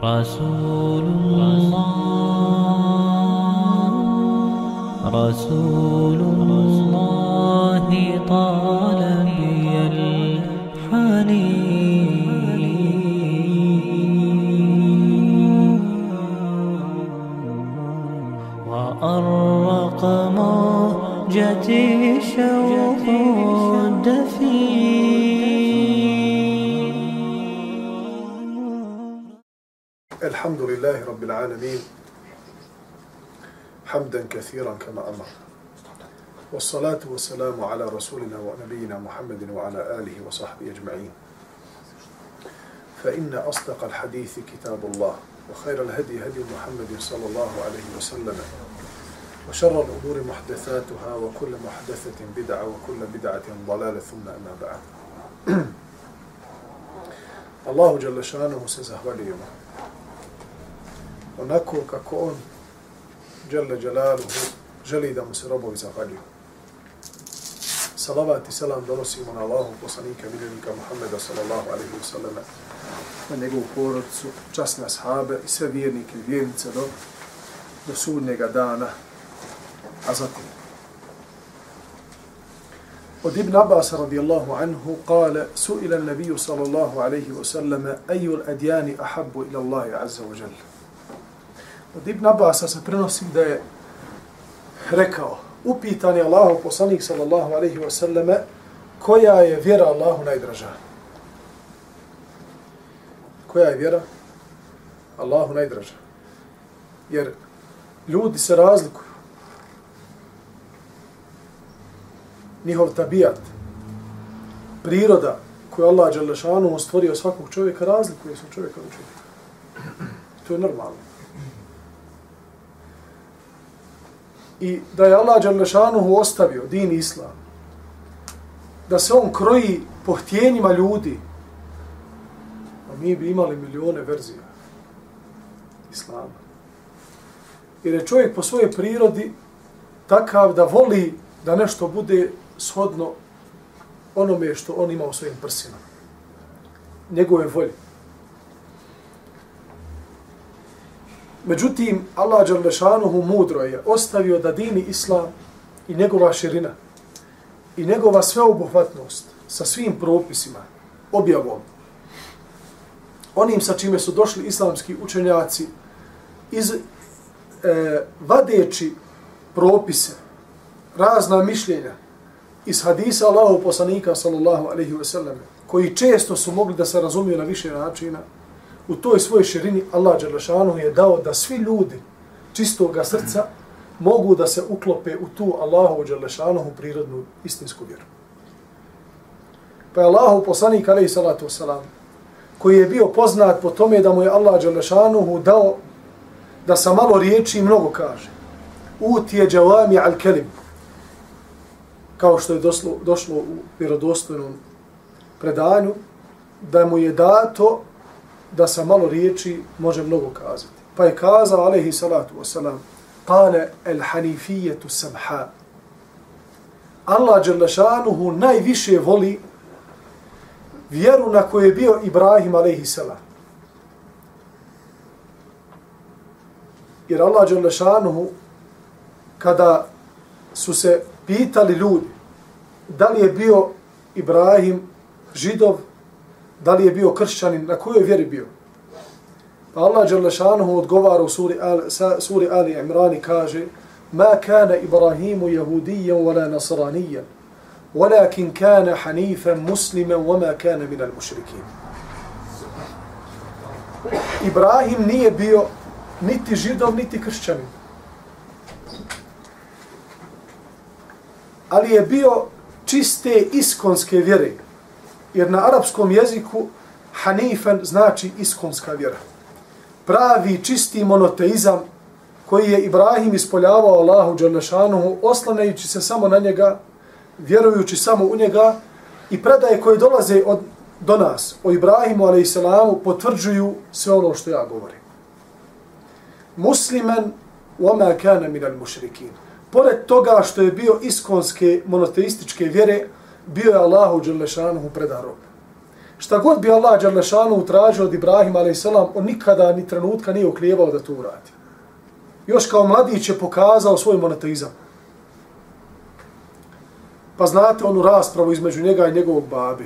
رسول الله رسول الله طال بي الحنين. وأرق موجتي شوق الحمد لله رب العالمين حمدا كثيرا كما أمر. والصلاة والسلام على رسولنا ونبينا محمد وعلى آله وصحبه أجمعين. فإن أصدق الحديث كتاب الله وخير الهدي هدي محمد صلى الله عليه وسلم وشر الأمور محدثاتها وكل محدثة بدعة وكل بدعة ضلالة ثم أما بعد. الله جل شأنه سزهوليما onako kako on Đelle Đelaluhu želi da mu se robovi zahvaljuju. Salavat i selam donosimo na Allahu poslanika miljenika Muhammeda sallallahu alaihi wa sallam na njegovu porodcu, časne ashabe i sve vjernike i vjernice do, do sudnjega dana. A zatim. Od Ibn Abbas radijallahu anhu kale su'ila nabiju sallallahu alaihi wa sallam ayu al-adjani ahabbu ila Allahi azza wa jalla. Od Ibn Abasa se prenosi da je rekao, upitan je Allahov poslanik sallallahu alaihi wa sallame, koja je vjera Allahu najdraža? Koja je vjera? Allahu najdraža. Jer ljudi se razlikuju. Njihov tabijat, priroda koju Allah Đalešanu stvorio svakog čovjeka razlikuje se od čovjeka od čovjeka. To je normalno. I da je Allah Đalešanuhu ostavio din islam, da se on kroji po htjenjima ljudi, a mi bi imali milione verzija islama. Jer je čovjek po svojoj prirodi takav da voli da nešto bude shodno onome što on ima u svojim prsima. Njegove volje. Međutim, Allah Đalešanuhu mudro je ostavio da dini islam i njegova širina i njegova sveobuhvatnost sa svim propisima, objavom, onim sa čime su došli islamski učenjaci iz e, vadeći propise, razna mišljenja iz hadisa Allahov poslanika sallallahu alaihi wa sellem, koji često su mogli da se razumiju na više načina, u toj svojoj širini Allah Đelešanu je dao da svi ljudi čistoga srca mogu da se uklope u tu Allahu Đelešanu prirodnu istinsku vjeru. Pa je Allahu poslanik alaihi salatu wasalam koji je bio poznat po tome da mu je Allah Đelešanu dao da sa malo riječi mnogo kaže. Uti je džavami al kelim kao što je došlo, došlo u vjerodostojnom predanju da mu je dato da sa malo riječi može mnogo kazati. Pa je kazao, alaihi salatu wasalam, kale el hanifijetu samha. Allah Đerlešanuhu najviše voli vjeru na koju je bio Ibrahim alaihi salam. Jer Allah Đerlešanuhu, kada su se pitali ljudi, da li je bio Ibrahim židov da li je bio kršćanin, na kojoj vjeri bio. Pa Allah Đalešanuhu odgovara u suri, Al, suri Ali Imrani kaže Ma kana Ibrahimu jehudijan wala nasranijan, walakin kana hanifan musliman wama kana minal mušrikin. Ibrahim nije bio niti židov, niti kršćanin. Ali je bio čiste iskonske vjere jer na arapskom jeziku hanifen znači iskonska vjera. Pravi, čisti monoteizam koji je Ibrahim ispoljavao Allahu Đalešanuhu, oslanajući se samo na njega, vjerujući samo u njega i predaje koje dolaze od, do nas, o Ibrahimu a.s. potvrđuju sve ono što ja govorim. Muslimen وَمَا كَانَ مِنَ الْمُشْرِكِينَ Pored toga što je bio iskonske monoteističke vjere, bio je Allahu Đelešanuhu predan rob. Šta god bi Allah Đalešanu utražio od Ibrahima a.s. on nikada ni trenutka nije uklijevao da to uradi. Još kao mladić je pokazao svoj monoteizam. Pa znate onu raspravu između njega i njegovog babe.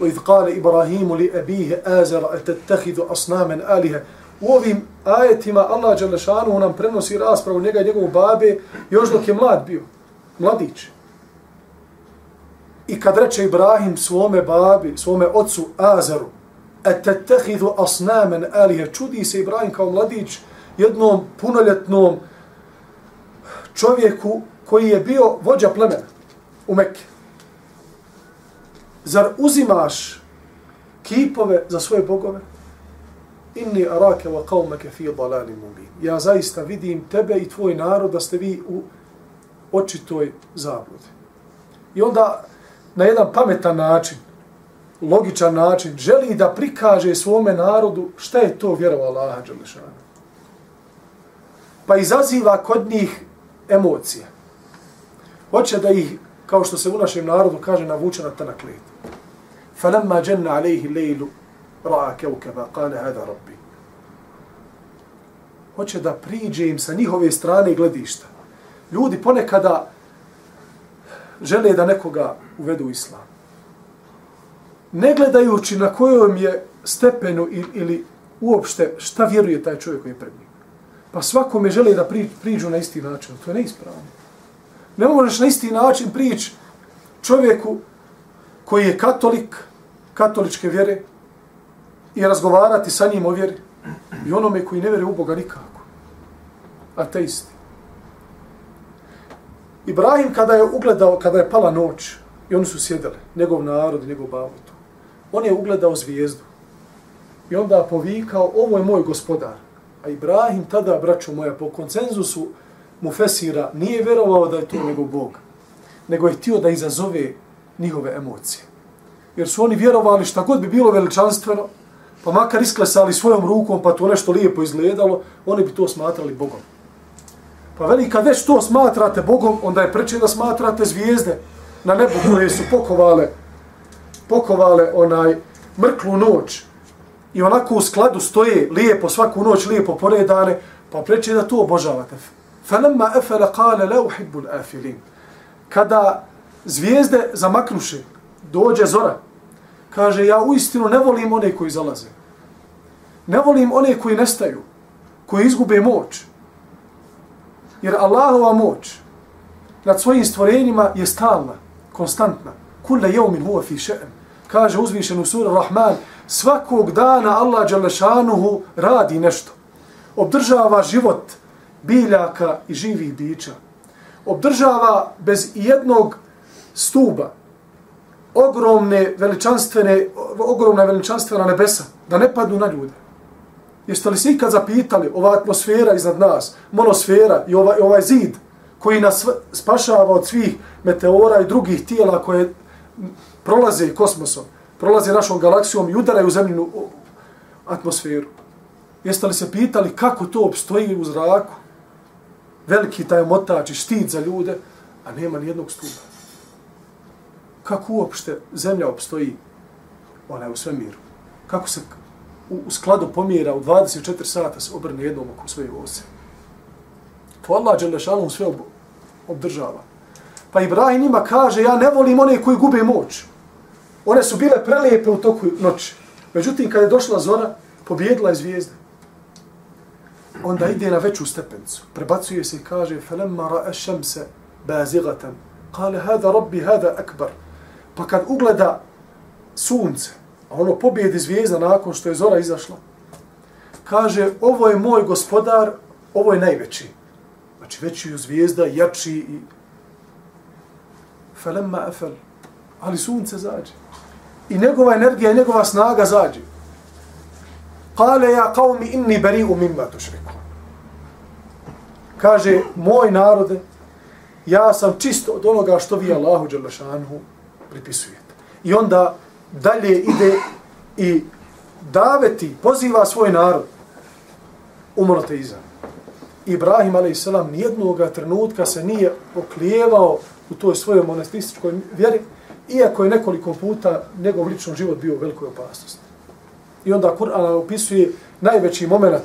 وإذ قال إبراهيم لأبيه آزر أتتخذ أصناما آلهة U ovim ajetima Allah Đalešanu nam prenosi raspravu njega i njegovu babe još dok je mlad bio, mladić. I kad reče Ibrahim svome babi, svome ocu Azaru, etetehidhu asnamen alihe, čudi se Ibrahim kao mladić jednom punoljetnom čovjeku koji je bio vođa plemena u Mekke. Zar uzimaš kipove za svoje bogove? Inni arake wa qawmake fi dalali mubin. Ja zaista vidim tebe i tvoj narod da ste vi u očitoj zabludi. I onda na jedan pametan način, logičan način, želi da prikaže svome narodu šta je to vjerova Allaha Đalešana. Pa izaziva kod njih emocije. Hoće da ih, kao što se u našem narodu kaže, navuče na tanak let. فَلَمَّا جَنَّ عَلَيْهِ لَيْلُ رَعَ كَوْكَبَا قَالَ هَذَا رَبِّ Hoće da priđe im sa njihove strane gledišta. Ljudi ponekada žele da nekoga uvedu u islam. Ne gledajući na kojom je stepenu ili uopšte šta vjeruje taj čovjek koji je pred njim. Pa svakome žele da priđu na isti način. To je neispravno. Ne možeš na isti način prići čovjeku koji je katolik, katoličke vjere i razgovarati sa njim o vjeri i onome koji ne vjeruje u Boga nikako. Ateisti. Ibrahim kada je ugledao, kada je pala noć i oni su sjedali, njegov narod i njegov bavutu, on je ugledao zvijezdu i onda povikao, ovo je moj gospodar. A Ibrahim tada, braćo moja, po koncenzusu mu fesira, nije vjerovao da je to njegov Bog, nego je htio da izazove njihove emocije. Jer su oni vjerovali šta god bi bilo veličanstveno, pa makar isklesali svojom rukom, pa to nešto lijepo izgledalo, oni bi to smatrali Bogom. Pa veli, kad već to smatrate Bogom, onda je preče da smatrate zvijezde na nebu koje su pokovale, pokovale onaj mrklu noć i onako u skladu stoje lijepo, svaku noć lijepo poredane, pa preče da to obožavate. Falamma afala qala la uhibbu al-afilin. Kada zvijezde zamaknuše, dođe zora, kaže ja uistinu ne volim one koji zalaze. Ne volim one koji nestaju, koji izgube moć. Jer Allahova moć nad svojim stvorenjima je stalna, konstantna. Kulle jeumin huwa fi še'en. Kaže uzvišen u sura Rahman, svakog dana Allah Đalešanuhu radi nešto. Obdržava život biljaka i živih bića. Obdržava bez jednog stuba ogromne veličanstvene, ogromna veličanstvena nebesa, da ne padnu na ljude. Jeste li se ikad zapitali ova atmosfera iznad nas, monosfera i ovaj, ovaj zid koji nas spašava od svih meteora i drugih tijela koje prolaze kosmosom, prolaze našom galaksijom i udaraju u zemljinu atmosferu. Jeste li se pitali kako to obstoji u zraku? Veliki taj motač i štit za ljude, a nema ni jednog stupa. Kako uopšte zemlja obstoji ona u svemiru? Kako se u skladu pomjera u 24 sata se obrne jednom oko svoje ose. To Allah Đelešanu sve ob obdržava. Pa Ibrahim ima kaže, ja ne volim one koji gube moć. One su bile prelijepe u toku noći. Međutim, kada je došla zora, pobjedila je zvijezda. Onda ide na veću stepencu. Prebacuje se i kaže, فَلَمَّا رَأَ الشَّمْسَ بَازِغَةً قَالَ هَذَا رَبِّ هَذَا أَكْبَرُ Pa kad ugleda sunce, a ono pobjedi zvijezda nakon što je zora izašla, kaže, ovo je moj gospodar, ovo je najveći. Znači, veći je zvijezda, jači i... Felemma efel. Ali sunce zađe. I njegova energija i njegova snaga zađe. Kale ja kao mi inni beri u mimma tušriku. Kaže, moj narode, ja sam čisto od onoga što vi Allahu Đalešanhu pripisujete. I onda dalje ide i daveti, poziva svoj narod u monoteizam. Ibrahim a.s. nijednog trenutka se nije oklijevao u toj svojoj monoteističkoj vjeri iako je nekoliko puta njegov lični život bio u velikoj opasnosti. I onda Kur'an opisuje najveći moment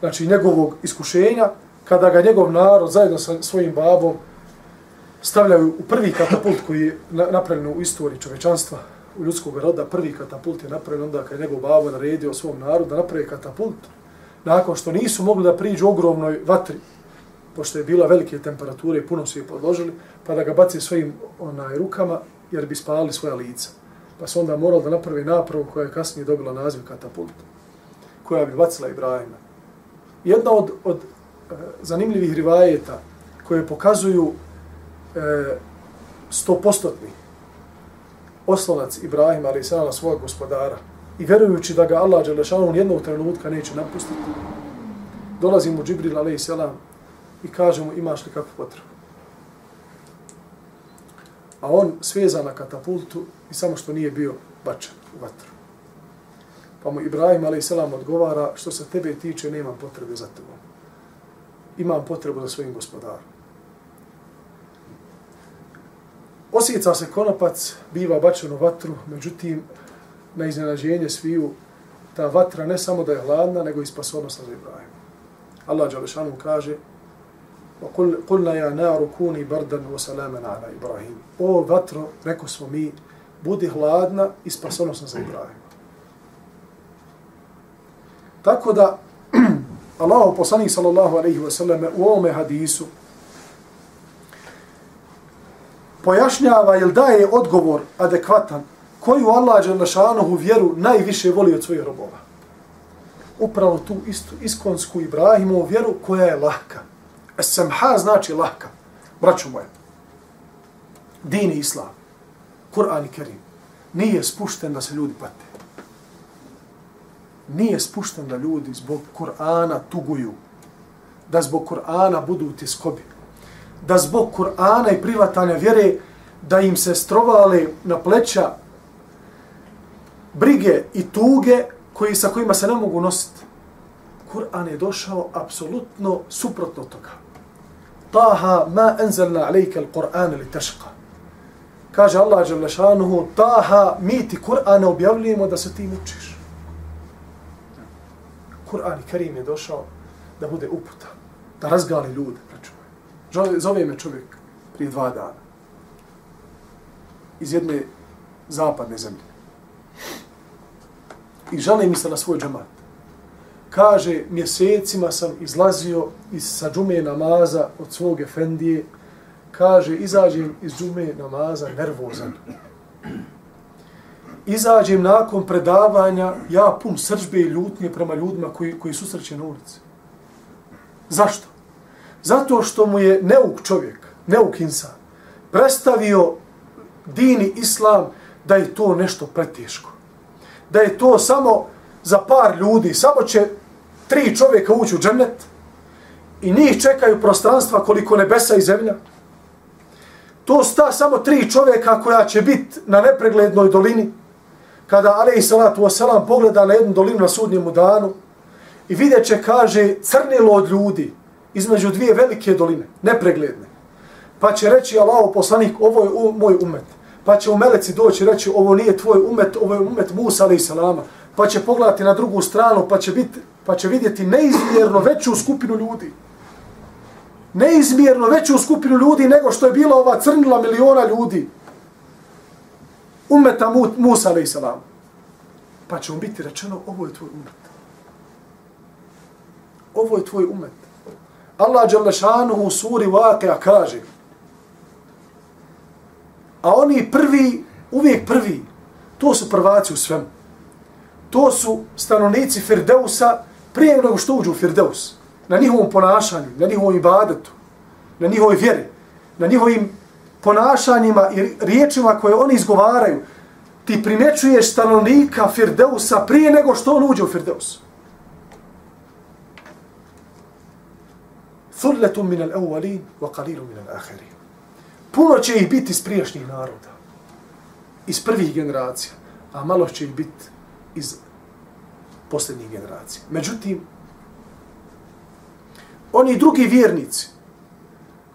znači njegovog iskušenja, kada ga njegov narod zajedno sa svojim babom stavljaju u prvi katapult koji je napravljen u istoriji čovečanstva, ljudskog roda, prvi katapult je napravljen onda kad je njegov babo naredio svom narodu da napravi katapult, nakon što nisu mogli da priđu ogromnoj vatri, pošto je bila velike temperature i puno su je podložili, pa da ga baci svojim onaj, rukama, jer bi spalili svoja lica. Pa su onda morali da napravi napravu koja je kasnije dobila naziv katapult, koja bi bacila Ibrahima. Jedna od, od e, zanimljivih rivajeta koje pokazuju e, stopostotni oslonac Ibrahima, ali i svog gospodara, i vjerujući da ga Allah Đelešanu jednog trenutka neće napustiti, dolazi mu Džibril, ali selam, i kaže mu imaš li kakvu potrebu. A on sveza na katapultu i samo što nije bio bačen u vatru. Pa mu Ibrahim a.s. odgovara što se tebe tiče nemam potrebe za tebom. Imam potrebu za svojim gospodarom. Osjeca se konopac, biva bačen u vatru, međutim, na iznenađenje sviju, ta vatra ne samo da je hladna, nego i spasonosna za Ibrahim. Allah Đalešanu kaže, قلنا يا نار كوني بردا وسلاما على ابراهيم او vatro reko smo mi budi hladna i spasonosna za Ibrahim tako da Allahu poslanik sallallahu alejhi ve sellem u ovom hadisu pojašnjava ili daje odgovor adekvatan koju Allah Đelešanohu vjeru najviše voli od svojih robova upravo tu istu iskonsku Ibrahimovu vjeru koja je lahka Esamha znači lahka. Braću moje. Din i islam. Kur'an i Kerim. Nije spušten da se ljudi pate. Nije spušten da ljudi zbog Kur'ana tuguju. Da zbog Kur'ana budu u tiskobi. Da zbog Kur'ana i privatanja vjere da im se strovale na pleća brige i tuge koji sa kojima se ne mogu nositi. Kur'an je došao apsolutno suprotno toga. Taha ma enzelna alejke al-Qur'an li teška. Kaže Allah Đalešanuhu, Taha, mi ti Kur'ana objavljujemo da se ti mučiš. Kur'an i Karim je došao da bude uputa, da razgali ljude. Zove me čovjek prije dva dana iz jedne zapadne zemlje. I žali mi se na svoj džemat. kaže, mjesecima sam izlazio iz sa džume namaza od svog efendije, kaže, izađem iz džume namaza nervozan. Izađem nakon predavanja, ja pun sržbe i ljutnje prema ljudima koji, koji su srće na ulici. Zašto? Zato što mu je neuk čovjek, neuk insan, predstavio dini islam da je to nešto preteško. Da je to samo za par ljudi, samo će tri čovjeka ući u džennet i njih čekaju prostranstva koliko nebesa i zemlja. To sta samo tri čovjeka koja će biti na nepreglednoj dolini kada Ali Salatu Wasalam pogleda na jednu dolinu na sudnjemu danu i vidjet će, kaže, crnilo od ljudi između dvije velike doline, nepregledne. Pa će reći Allaho poslanik, ovo je moj umet. Pa će u meleci doći reći, ovo nije tvoj umet, ovo je umet Musa alaih salama. Pa će pogledati na drugu stranu, pa će biti pa će vidjeti neizmjerno veću skupinu ljudi. Neizmjerno veću skupinu ljudi nego što je bila ova crnila miliona ljudi. Umeta Musa, ali i salama. Pa će mu biti rečeno, ovo je tvoj umet. Ovo je tvoj umet. Allah Đalešanu u suri Vakea kaže, a oni prvi, uvijek prvi, to su prvaci u svemu. To su stanovnici Firdeusa, prije nego što uđu u Firdeus, na njihovom ponašanju, na njihovom ibadetu, na njihovoj vjeri, na njihovim ponašanjima i riječima koje oni izgovaraju, ti primećuješ stanovnika Firdeusa prije nego što on uđe u Firdeus. Thurletum min al-awwalin wa qalilu min al-akhirin. Puno će ih biti iz prijašnjih naroda, iz prvih generacija, a malo će ih biti iz posljednjih generacija. Međutim, oni drugi vjernici,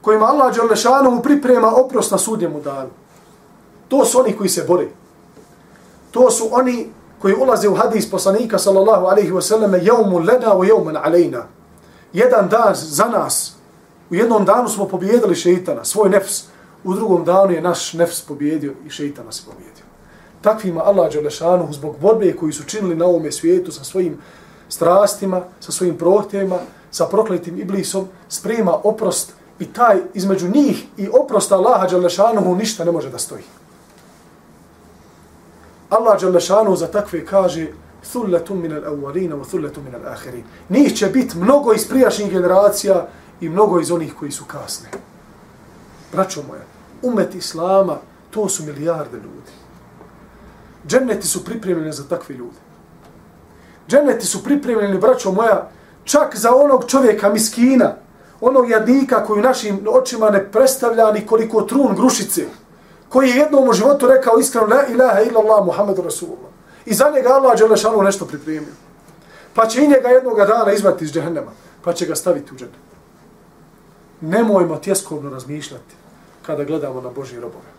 kojima Allah Đalešanovu priprema oprost na sudnjemu danu, To su oni koji se bore. To su oni koji ulaze u hadis poslanika sallallahu alaihi wa sallam jevmu lena u jevman alejna. Jedan dan za nas. U jednom danu smo pobjedili šeitana, svoj nefs. U drugom danu je naš nefs pobjedio i šeitana se pobjedio. Takvima Allah Đelešanu zbog borbe koji su činili na ovome svijetu sa svojim strastima, sa svojim prohtjevima, sa prokletim iblisom, sprema oprost i taj između njih i oprosta Allaha Đelešanu ništa ne može da stoji. Allah Đelešanu za takve kaže thulletum min al-awwalina wa thulletum min al-akhirin. Njih će biti mnogo iz prijašnjih generacija i mnogo iz onih koji su kasne. Braćo moja, umet Islama, to su milijarde ljudi. Dženneti su pripremljeni za takve ljude. Dženneti su pripremljeni, braćo moja, čak za onog čovjeka miskina, onog jadnika koji našim očima ne predstavlja ni koliko trun grušice, koji je jednom u životu rekao iskreno la ilaha illallah Muhammedu Rasulullah. I za njega Allah Đelešanu nešto pripremio. Pa će i njega jednog dana izvati iz džehennema, pa će ga staviti u džene. Nemojmo tjeskovno razmišljati kada gledamo na Božje robove.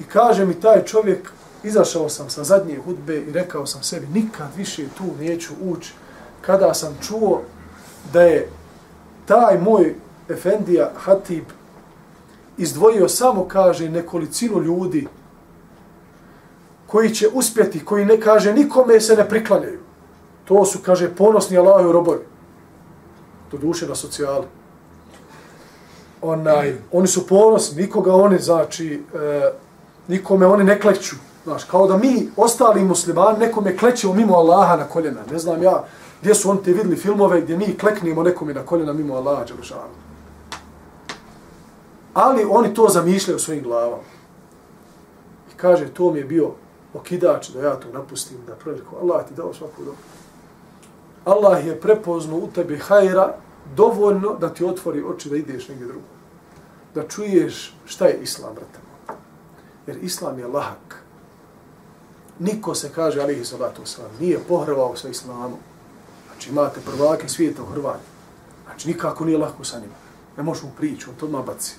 I kaže mi taj čovjek, izašao sam sa zadnje hudbe i rekao sam sebi, nikad više tu neću ući kada sam čuo da je taj moj Efendija Hatib izdvojio samo, kaže, nekolicinu ljudi koji će uspjeti, koji ne kaže, nikome se ne priklanjaju. To su, kaže, ponosni Allahovi robovi. To duše na socijali. Onaj, oni su ponosni, nikoga oni, znači, e, nikome oni ne kleću. Znaš, kao da mi, ostali muslimani, nekome klećemo mimo Allaha na koljena. Ne znam ja, gdje su oni te vidli filmove gdje mi kleknemo nekome na koljena mimo Allaha, Đelešanu. Ali oni to zamišljaju u svojim glavama. I kaže, to mi je bio okidač da ja to napustim, da prveliko, Allah ti dao svaku dobro. Allah je prepoznao u tebi hajra dovoljno da ti otvori oči da ideš negdje drugo. Da čuješ šta je Islam, brate. Jer Islam je lahak. Niko se kaže, alihi salatu wasalam, nije pohrvao sa Islamom. Znači imate prvake svijeta u Hrvati. Znači nikako nije lahko sa njima. Ne možemo priču, on to odmah baci.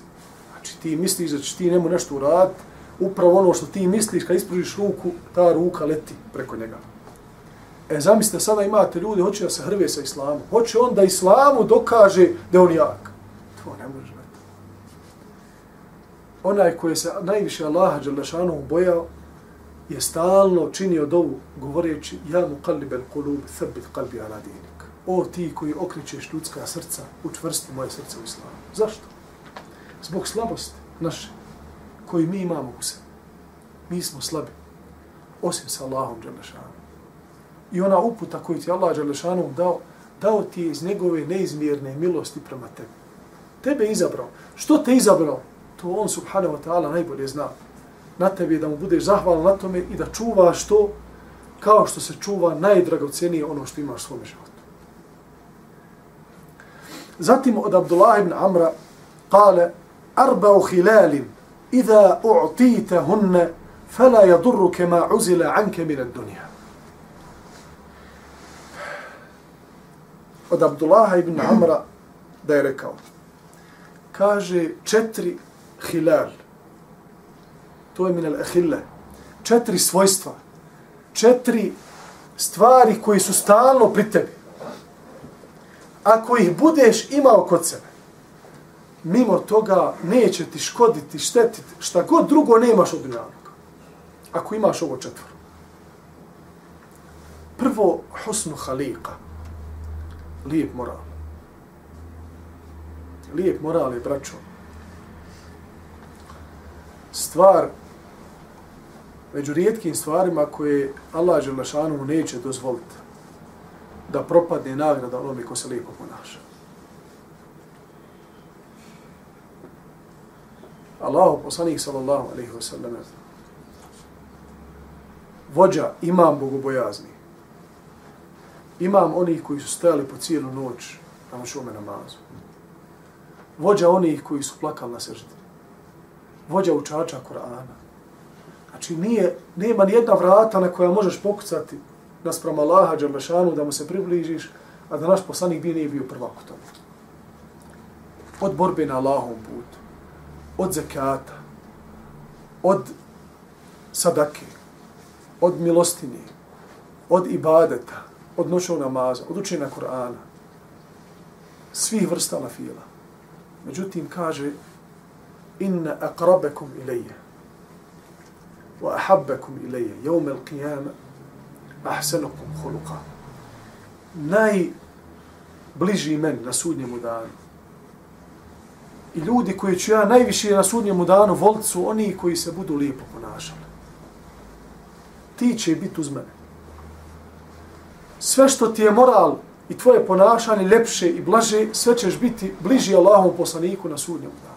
Znači ti misliš da ćeš ti njemu nešto uraditi, upravo ono što ti misliš, kad ispružiš ruku, ta ruka leti preko njega. E, zamislite, sada imate ljudi, hoće da se hrve sa islamom. Hoće on da islamu dokaže da on jak. To ne može biti. Onaj koji se najviše Allaha Đalešanu bojao, je stalno činio dovu govoreći ja mu kalibel kulub, thabit kalbi ala dinik. O ti koji okričeš ljudska srca, učvrsti moje srce u islamu. Zašto? Zbog slabosti naše koji mi imamo u sebi. Mi smo slabi. Osim sa Allahom Đalešanu. I ona uputa koju ti Allah Đalešanu dao, dao ti je iz njegove neizmjerne milosti prema tebi. Tebe izabrao. Što te izabrao? To on subhanahu wa ta'ala najbolje zna. Na tebi da mu budeš zahvalan na tome i da čuvaš to kao što se čuva najdragocenije ono što imaš u svome životu. Zatim od Abdullah ibn Amra kale arba'u hilalim idha u'tita hunne fala yadurru ma uzila anke min dunya. Od Abdullah ibn Amra da je rekao kaže četiri hilal to je min al-ahilla četiri svojstva četiri stvari koji su stalno pri tebi ako ih budeš imao kod sebe mimo toga neće ti škoditi, štetiti, šta god drugo nemaš od dunjavnika. Ako imaš ovo četvoro. Prvo, husnu halika. Lijep moral. Lijep moral je, braćo. Stvar, među rijetkim stvarima koje Allah Želešanu neće dozvoliti da propadne nagrada onome ko se lijepo ponaša. Allahu poslanik sallallahu alejhi ve sellem vođa imam bogobojazni. Imam onih koji su stajali po cijelu noć na noćome namazu. Vođa onih koji su plakali na seždi. Vođa učača Kur'ana. Znači nije, nema nijedna vrata na koja možeš pokucati naspram Allaha Đerlešanu da mu se približiš a da naš poslanik bi nije bio prvak u tome. Od borbe na Allahom putu od zekata, od sadake, od milostinje, od ibadeta, od noćnog namaza, od učenja Kur'ana, svih vrsta lafila. Međutim, kaže, inna aqrabakum ilayya wa ahabbekum ilayya yawm al-qiyamah ahsanukum khuluqa naj bliži men na sudnjemu danu i ljudi koji ću ja najviše na sudnjem danu voliti su oni koji se budu lijepo ponašali ti će biti uz mene sve što ti je moral i tvoje ponašanje lepše i blaže, sve ćeš biti bliži Allahom poslaniku na sudnjem danu.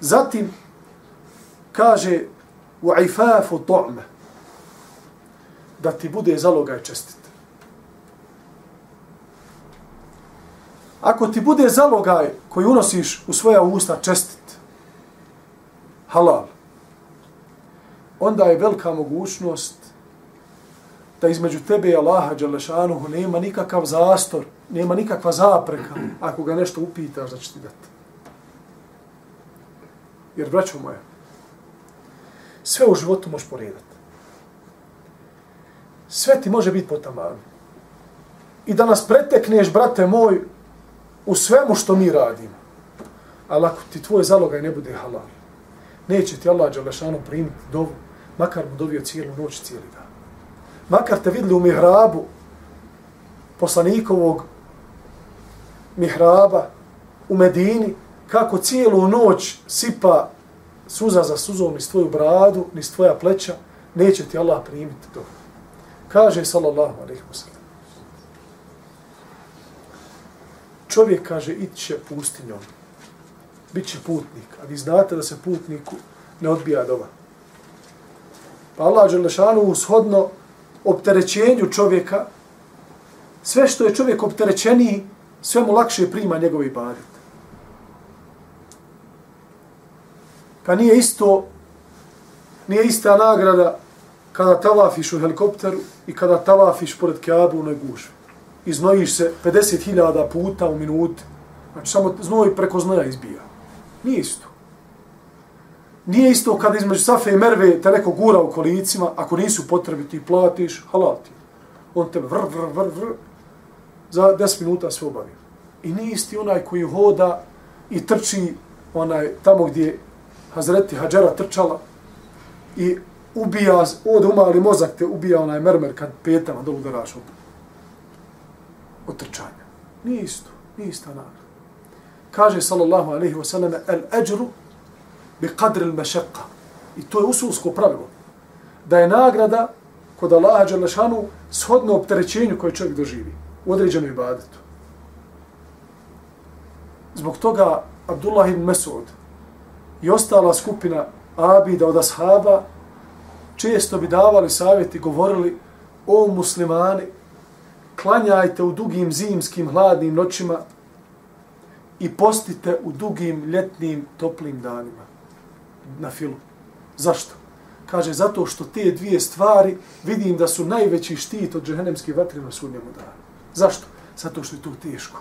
Zatim kaže u ifafu to'me da ti bude zalogaj čestit. Ako ti bude zalogaj koji unosiš u svoja usta čestit, halal, onda je velika mogućnost da između tebe i Allaha Đalešanuhu nema nikakav zastor, nema nikakva zapreka ako ga nešto upitaš da će ti dati. Jer, braćo moje, sve u životu možeš poredati. Sve ti može biti potamano. I da nas pretekneš, brate moj, u svemu što mi radimo. Ali ako ti tvoj zalogaj ne bude halal, neće ti Allah Đalešanu primiti dovu, makar mu dovio cijelu noć, cijeli dan makar te vidli u mihrabu poslanikovog mihraba u Medini, kako cijelu noć sipa suza za suzom iz tvoju bradu, ni tvoja pleća, neće ti Allah primiti to. Kaže sallallahu alaihi wa sallam. Čovjek kaže, ići će pustinjom, Biće putnik, a vi znate da se putniku ne odbija doma. Pa Allah Đelešanu ushodno opterećenju čovjeka, sve što je čovjek opterećeniji, sve mu lakše prima njegovi ibadet. Pa nije isto, nije ista nagrada kada tavafiš u helikopteru i kada tavafiš pored Keabu u Negušu. Iznojiš se 50.000 puta u minuti. Znači samo znoj preko znoja izbija. Nije isto. Nije isto kad između Safe i Merve te neko gura u kolicima, ako nisu potrebi ti platiš, halal ti. On te vr, vr, vr, vr, za 10 minuta sve obavi. I nije isti onaj koji hoda i trči onaj tamo gdje Hazreti Hadžera trčala i ubija, od umali mozak te ubija onaj mermer kad petama dolu udaraš opet od trčanja. Nije isto, nije ista nagrada. Kaže sallallahu alaihi wa sallam, el ajru bi qadri al-mashaqqa. I to je usulsko pravilo. Da je nagrada kod Allaha Đalešanu shodno opterećenju koje čovjek doživi u određenoj ibadetu. Zbog toga Abdullah ibn Mesud i ostala skupina Abida od Ashaba često bi davali savjeti, govorili o muslimani, klanjajte u dugim zimskim hladnim noćima i postite u dugim ljetnim toplim danima na filu. Zašto? Kaže, zato što te dvije stvari vidim da su najveći štit od džehennemske vatre na sudnjemu danu. Zašto? Zato što je to teško.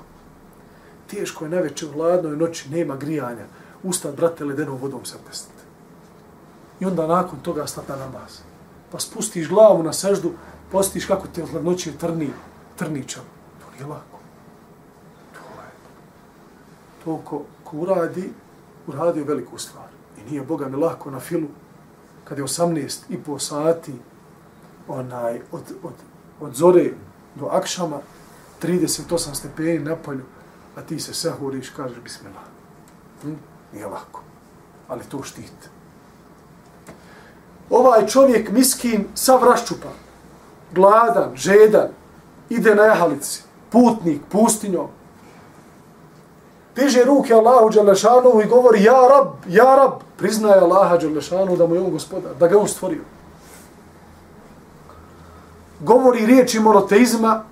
Teško je najveće u hladnoj noći, nema grijanja. Ustad, brate, ledenom vodom se pestite. I onda nakon toga stata na namaz. Pa spustiš glavu na seždu, postiš kako te od hladnoće trni, trničan. To nije lako. To je. To ko, ko uradi, uradio veliku stvar I nije Boga mi lako na filu, kad je 18 i po sati onaj, od, od, od zore do akšama, 38 stepeni na polju, a ti se sahuriš, kažeš bismillah. Hm? Nije lako, ali to štit. Ovaj čovjek miskin sav raščupan, gladan, žedan, ide na jahalici, putnik, pustinjom, diže ruke Allahu Đalešanu i govori ja rab, ja rab, priznaje Allaha Đalešanu da mu je on gospodar, da ga on stvorio. Govori riječi monoteizma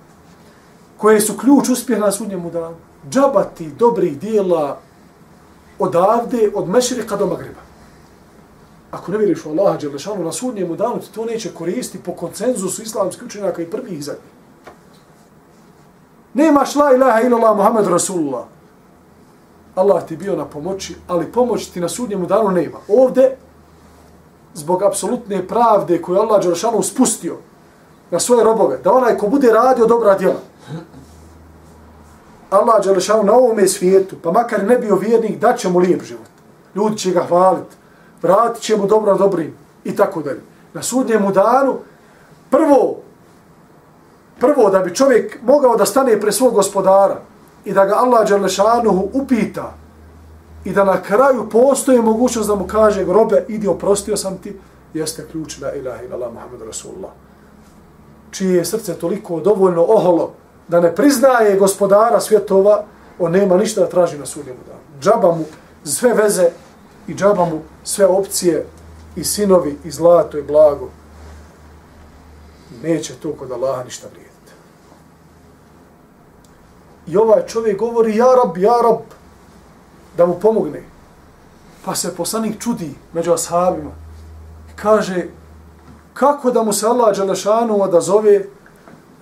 koje su ključ uspjeha na sudnjemu danu. Džabati dobrih dijela odavde, od Mešrika do Magreba. Ako ne vjeriš u Allaha Đelešanu na sudnjemu danu, ti to neće koristiti po koncenzusu islamskih učenjaka i prvih i zadnjih. Nemaš la ilaha illallah Muhammed Rasulullah Allah ti bio na pomoći, ali pomoć ti na sudnjemu danu nema. Ovde, zbog apsolutne pravde koju Allah Đerašanu spustio na svoje robove, da onaj ko bude radio dobra djela, Allah Đerašanu na ovome svijetu, pa makar ne bio vjernik, da će mu lijep život. Ljudi će ga hvaliti, vratit će mu dobro dobrim i tako dalje. Na sudnjemu danu, prvo, prvo da bi čovjek mogao da stane pre svog gospodara, i da ga Allah Đerlešanuhu upita i da na kraju postoji mogućnost da mu kaže grobe, idi oprostio sam ti, jeste ključ la ilaha ila Allah Muhammed Rasulullah. Čije je srce toliko dovoljno oholo da ne priznaje gospodara svjetova, on nema ništa da traži na sudnjemu danu. Džaba mu sve veze i džaba mu sve opcije i sinovi i zlato i blago. Neće to kod Allaha ništa vrijedi. I ovaj čovjek govori, ja rab, ja rab, da mu pomogne. Pa se poslanik čudi među ashabima. Kaže, kako da mu se Allah Đelešanu odazove?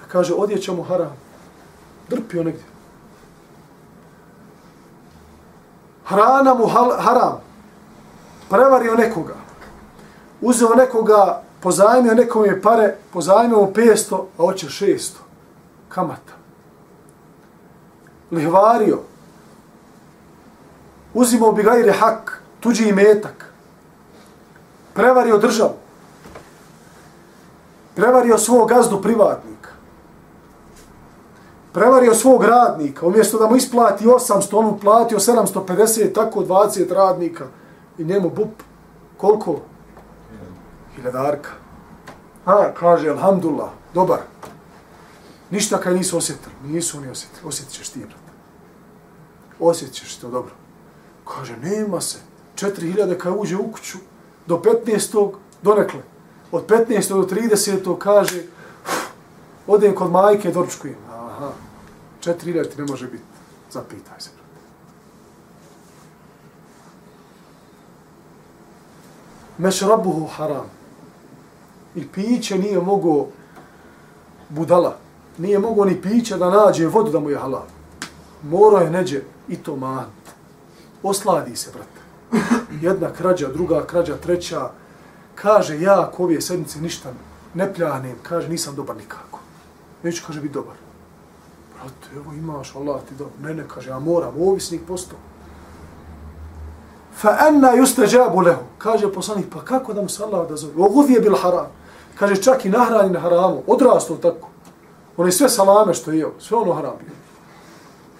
Kaže, odjeća mu haram. Drpio negdje. Hrana mu haram. Prevario nekoga. Uzeo nekoga, pozajmio nekom je pare, pozajmio mu 500, a hoće 600. Kamata lihvario, uzimao bi gajre hak, tuđi imetak, prevario državu, prevario svog gazdu privatnika, prevario svog radnika, umjesto da mu isplati 800, on mu platio 750, tako 20 radnika i njemu bup, koliko? Hiljadarka. A, kaže, alhamdulillah, dobar. Ništa kaj nisu osjetili. Nisu oni osjetili. Osjetit ćeš ti, brat. Osjetit ćeš to dobro. Kaže, nema se. 4000 kaj uđe u kuću do 15. donekle. Od 15. do 30. kaže, odem kod majke, doručkujem. Aha. 4000 ti ne može biti. Zapitaj se. Mešrabuhu haram. I piće nije mogo budala nije mogao ni piće da nađe vodu da mu je halal mora je neđe i to man. Osladi se, brate. Jedna krađa, druga krađa, treća. Kaže, ja ako ove sedmice ništa ne pljanem, kaže, nisam dobar nikako. Neću, kaže, biti dobar. Brate, evo imaš, Allah ti dobro. Ne, ne, kaže, ja moram, ovisnik postao. Fa enna juste džabu lehu. Kaže poslanik, pa kako da mu se Allah da zove? Ogudhi je bil haram. Kaže, čak i nahrani na haramu. Odrastao tako. One sve salame što je jeo, sve ono haram bio.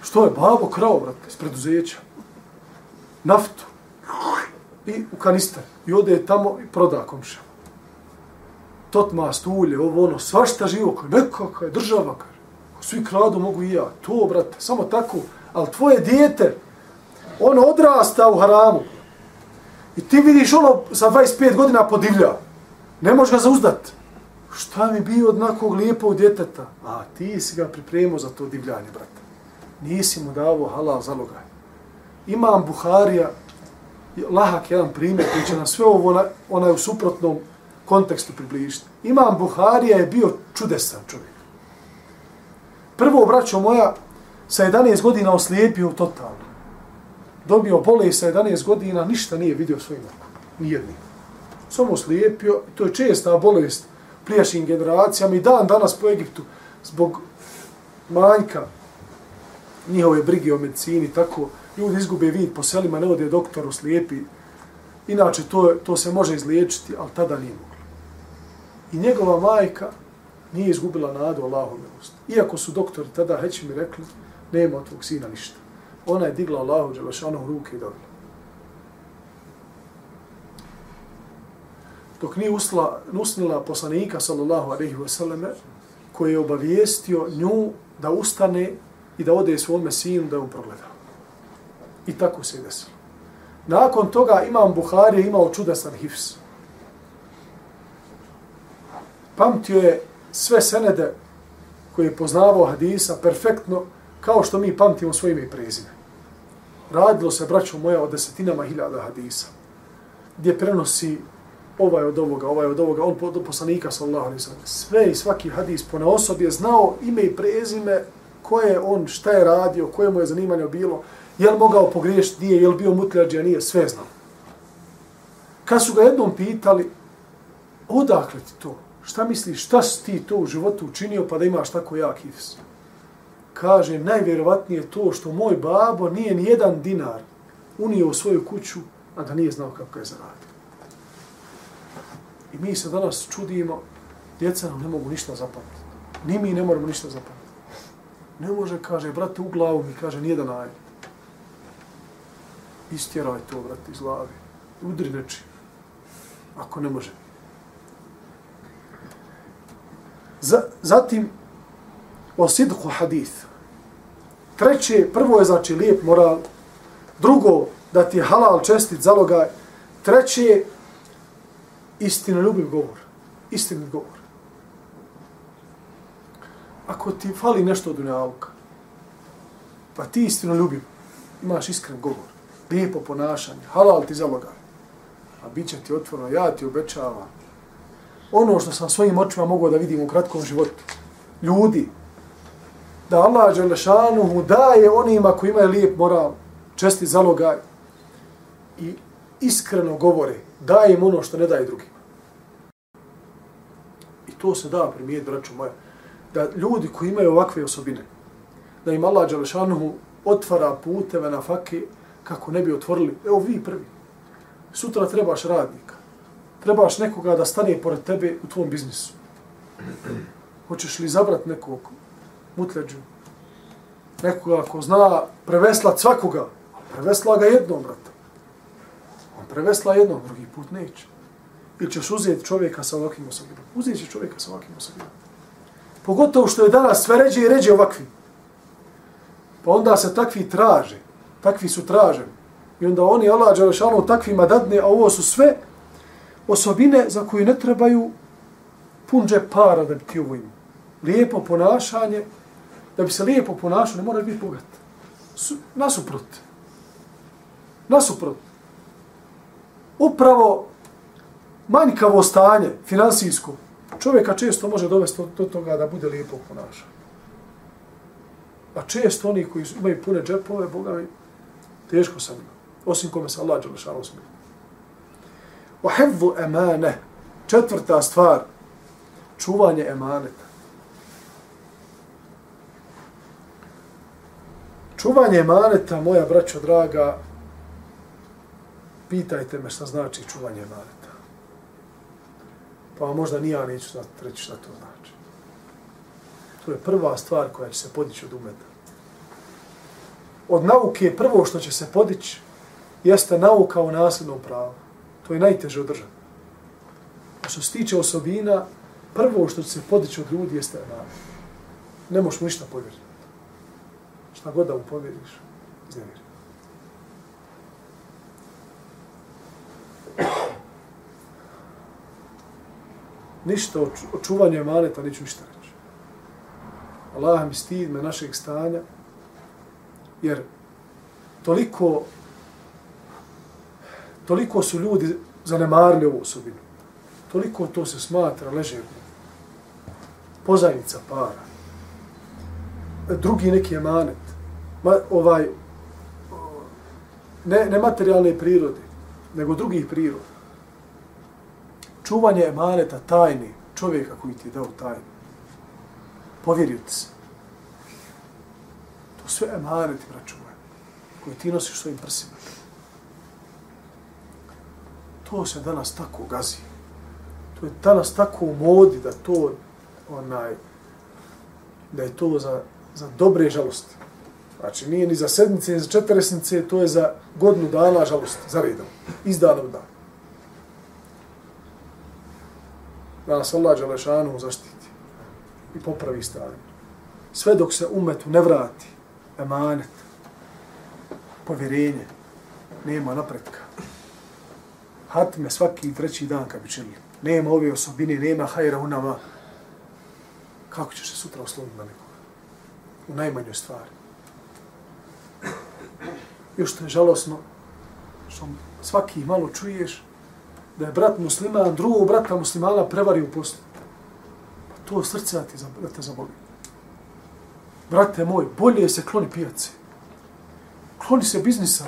Što je? Babo krao, brate, iz preduzeća. Naftu. I u kanister. I ode tamo i proda komša. Tot mast, ulje, ovo ono, svašta živo. Kaj, nekakva je država, kaj. Svi kradu mogu i ja. To, brate, samo tako. Ali tvoje dijete, ono odrasta u haramu. I ti vidiš ono sa 25 godina podivlja. Ne možeš ga zauzdat. šta mi bio od nakog lijepog djeteta? A ti si ga pripremio za to divljanje, brate. Nisi mu davo halal zalogaj. Imam Buharija, lahak jedan primjer koji će nam sve ovo ona, onaj u suprotnom kontekstu približiti. Imam Buharija je bio čudesan čovjek. Prvo, braćo moja, sa 11 godina oslijepio totalno. Dobio bole sa 11 godina, ništa nije vidio svojim okom. Nijedni. Samo oslijepio, to je česta bolest prijašnjim generacijama i dan danas po Egiptu zbog manjka njihove brige o medicini, tako ljudi izgube vid po selima, ne ode doktoru, slijepi. Inače, to, to se može izliječiti, ali tada nije moglo. I njegova majka nije izgubila nadu Allahom milost. Iako su doktori tada, heći mi rekli, nema od tvog sina ništa. Ona je digla Allahu Đelešanu ruke i dobila. dok nije usla, usnila poslanika, sallallahu alaihi wasallam, koji je obavijestio nju da ustane i da ode svome sinu da je on progleda. I tako se je desilo. Nakon toga imam Buhari imao čudesan hifs. Pamtio je sve senede koje je poznavao hadisa perfektno kao što mi pamtimo svoje ime i prezime. Radilo se, braćo moja, o desetinama hiljada hadisa, gdje prenosi ovaj od ovoga, ovaj od ovoga, on od poslanika sallallahu alaihi ve. Sve i svaki hadis po na osobi je znao ime i prezime, koje on, šta je radio, koje mu je zanimanje bilo Je li mogao pogriješiti? Nije. Je li bio mutljađa, Nije. Sve znao. Kad su ga jednom pitali, odakle ti to? Šta misliš, šta si ti to u životu učinio pa da imaš tako jak hifz? Kaže, najvjerovatnije to što moj babo nije ni jedan dinar unio u svoju kuću, a da nije znao kako je zaradio. I mi se danas čudimo, djeca nam ne mogu ništa zapamtiti. Ni mi ne moramo ništa zapamtiti. Ne može, kaže, brate, u glavu mi, kaže, nijedan aj. Istjeraj to, brate, iz glavi. Udri reči. Ako ne može. Z zatim, o sidhu hadith. Treće, prvo je znači lijep moral. Drugo, da ti je halal čestit zalogaj. Treće, istinoljubiv govor. Istinit govor. Ako ti fali nešto od unjaluka, pa ti istino ljubim, imaš iskren govor, lijepo ponašanje, halal ti zalogaj, a bit će ti otvorno, ja ti obećavam, ono što sam svojim očima mogao da vidim u kratkom životu, ljudi, da Allah Đelešanuhu daje onima koji imaju lijep moral, česti zalogaj i iskreno govore, daje im ono što ne daje drugima. I to se da primijeti, braću moja, da ljudi koji imaju ovakve osobine, da im Allah Đalešanuhu otvara puteve na fake kako ne bi otvorili, evo vi prvi, sutra trebaš radnika, trebaš nekoga da stane pored tebe u tvom biznisu. Hoćeš li zabrat nekog mutleđu, nekoga ko zna preveslat svakoga, prevesla ga jednom, brate. On prevesla jednom, drugi put neće. Ili ćeš uzeti čovjeka sa ovakvim osobinom. Uzeti će čovjeka sa ovakvim osobinom. Pogotovo što je danas sve ređe i ređe ovakvi. Pa onda se takvi traže. Takvi su traženi. I onda oni, Allah, Đelešanu, takvima dadne, a ovo su sve osobine za koje ne trebaju pun džep para da bi ti ovo imao. Lijepo ponašanje, da bi se lijepo ponašao, ne moraš biti bogat. Su, nasuprot. Nasuprot. Upravo manjkavo stanje, finansijsko, čovjeka često može dovesti do toga da bude lijepo ponašan. A često oni koji imaju pune džepove, Boga mi, teško sam ima. Osim kome se Allah Đelešanu smije. O emane, četvrta stvar, čuvanje emaneta. Čuvanje emaneta, moja braćo draga, pitajte me šta znači čuvanje emaneta pa možda ni ja neću znati reći šta to znači. To je prva stvar koja će se podići od umeta. Od nauke prvo što će se podići jeste nauka o nasljednom pravu. To je najteže održati. A što se tiče osobina, prvo što će se podići od ljudi jeste na Ne možeš mu ništa povjeriti. Šta god da mu povjeriš, iznevjeri ništa o čuvanju emaneta, neću ništa reći. Allah mi stid me našeg stanja, jer toliko, toliko su ljudi zanemarili ovu osobinu. Toliko to se smatra leževo. Pozajnica para. Drugi neki emanet. Ma, ovaj, ne, ne materijalne prirode, nego drugih priroda čuvanje emaneta tajni čovjeka koji ti je dao tajnu. Povjerio ti se. To sve emaneti, braću moja, koji ti nosiš svojim prsima. To se danas tako gazi. To je danas tako u modi da to onaj, da je to za, za dobre žalosti. Znači, nije ni za sedmice, ni za četresnice, to je za godinu dana žalosti, za redom, iz dana u dan. Da nas Allah Đelešanu zaštiti i popravi stanje. Sve dok se umetu ne vrati emanet, povjerenje, nema napretka. Hatme svaki treći dan kad bi činili. Nema ove osobine, nema hajra u nama. Kako ćeš se sutra osloniti na nekoga? U najmanjoj stvari. Još to je žalosno, što svaki malo čuješ, da je brat musliman, drugog brata muslimana prevari u poslu. Pa to srce da, ti, da te zaboli. Brate moj, bolje se kloni pijace. Kloni se biznisa.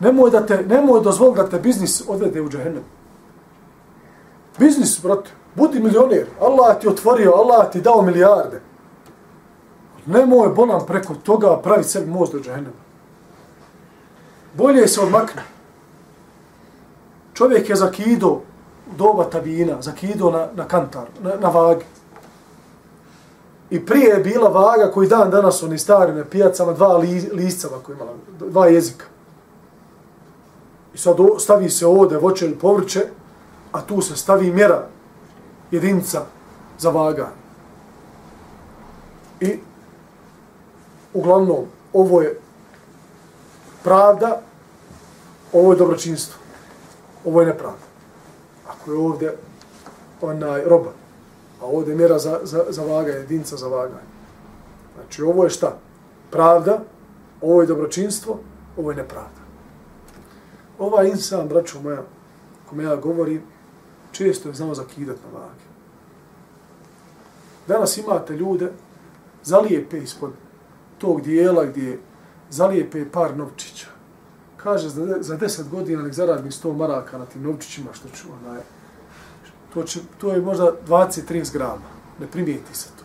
Nemoj da te, nemoj dozvol da te biznis odvede u džahennem. Biznis, brate, budi milioner. Allah ti otvorio, Allah ti dao milijarde. Nemoj bolan preko toga pravi sebi most do džahennema. Bolje se odmakne. Čovjek je zakido doba tabina, zakido na, na kantar, na, na vagi. I prije je bila vaga koji dan danas oni stari na pijacama, dva li, listava koji imala, dva jezika. I sad stavi se ovde voće ili povrće, a tu se stavi mjera jedinca za vaga. I uglavnom, ovo je pravda, ovo je dobročinstvo. Ovo je nepravda. Ako je ovdje onaj roba, a ovdje je mjera za, za, za vaganje, jedinca za vaganje. Znači, ovo je šta? Pravda, ovo je dobročinstvo, ovo je nepravda. Ova insan, braćo moja, kome ja govorim, često je znao zakidat na vage. Danas imate ljude, zalijepe ispod tog dijela gdje zalijepe par novčića. Kaže, za, za deset godina nek zaradi 100 maraka na tim novčićima, što ću, onaj, to, će, to je možda 20-30 grama. Ne primijeti se to.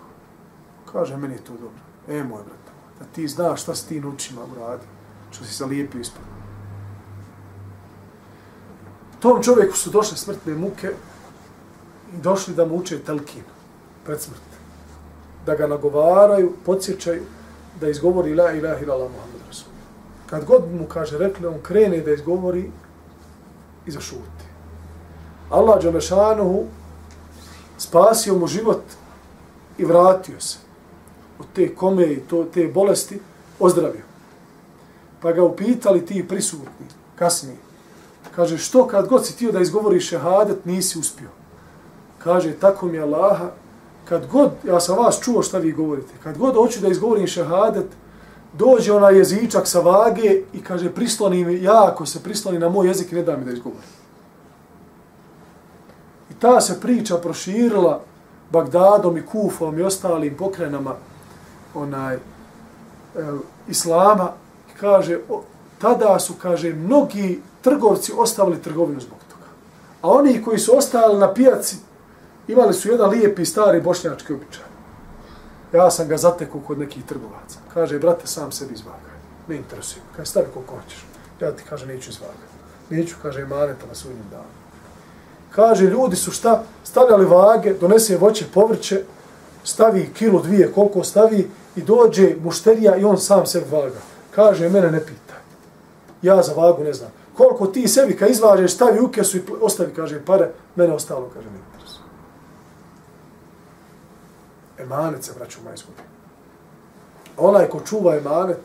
Kaže, meni je to dobro. E, moj brat, da ti znaš šta s ti novčićima uradi, što si zalijepio ispod. Tom čovjeku su došle smrtne muke i došli da mu uče telkin pred smrt. Da ga nagovaraju, podsjećaju, da izgovori la ilaha ila Muhammed Rasul. Kad god mu kaže rekli, on krene da izgovori i zašuti. Allah Đalešanuhu spasio mu život i vratio se od te kome i to, te bolesti, ozdravio. Pa ga upitali ti prisutni, kasnije. Kaže, što kad god si tio da izgovoriš šehadet, nisi uspio. Kaže, tako mi Allaha, kad god, ja sam vas čuo šta vi govorite, kad god hoću da izgovorim šehadet, dođe onaj jezičak sa vage i kaže, prisloni mi, jako se prisloni na moj jezik i ne da mi da izgovorim. I ta se priča proširila Bagdadom i Kufom i ostalim pokrenama onaj, e, Islama. I kaže, o, tada su, kaže, mnogi trgovci ostavili trgovinu zbog toga. A oni koji su ostali na pijaci, imali su jedan lijepi stari bošnjački običaj. Ja sam ga zatekao kod nekih trgovaca. Kaže, brate, sam sebi izvagaj. Ne interesuje. Kaže, stavi koliko hoćeš. Ja ti kaže, neću izvagati. Neću, kaže, maneta na svojim danu. Kaže, ljudi su šta? Stavljali vage, donese voće, povrće, stavi kilo, dvije, koliko stavi i dođe mušterija i on sam sebi vaga. Kaže, mene ne pita. Ja za vagu ne znam. Koliko ti sebi kad izvažeš, stavi u kesu i ostavi, kaže, pare, mene ostalo, kaže, nema. Emanet se vraća u majskobi. Onaj ko čuva emanet,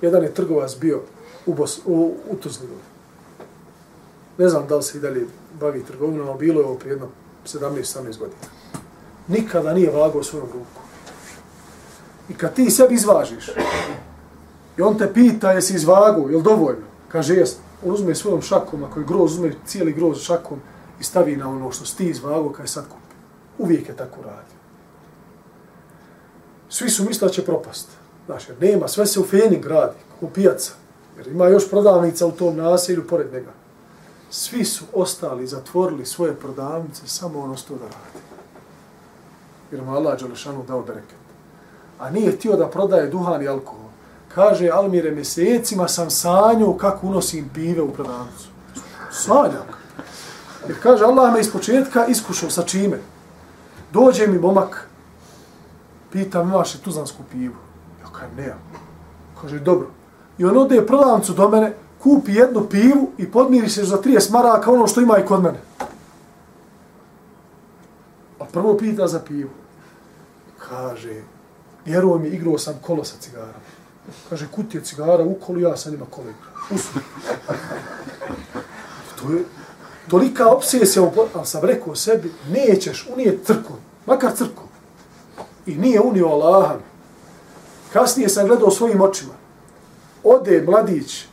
jedan je trgovac bio u, Bos, u, u Tuzlinu. Ne znam da li se i dalje bavi trgovinom, ali bilo je ovo prije jedno 17-18 godina. Nikada nije vagao svojom ruku. I kad ti sebi izvažiš, i on te pita jesi izvagu, je li dovoljno? Kaže, jes. On uzme svojom šakom, ako je groz, uzme cijeli groz šakom i stavi na ono što si ti izvagao, kada sad kupi. Uvijek je tako radio svi su mislili da će propast. Znaš, jer nema, sve se u Feni gradi, u pijaca. Jer ima još prodavnica u tom naselju pored njega. Svi su ostali, zatvorili svoje prodavnice, samo ono sto da radi. Jer mu Allah Đalešanu dao bereket. A nije htio da prodaje duhan i alkohol. Kaže, Almire, mjesecima sam sanjao kako unosim pive u prodavnicu. Sanjam. Jer kaže, Allah me iz početka iskušao sa čime? Dođe mi momak, Pitam, imaš li tuzansku pivu? Ja kažem, nemam. Kaže, dobro. I on ode prodavnicu do mene, kupi jednu pivu i podmiri se za 30 maraka ono što ima i kod mene. A prvo pita za pivu. Kaže, vjeruj mi, igrao sam kolo sa cigarom. Kaže, kutije cigara u kolu, ja sam ima kolo igrao. to je tolika obsesija, ali sam rekao sebi, nećeš unije crku, makar crkom i nije unio Allaha. Kasnije sam gledao svojim očima. Ode mladić,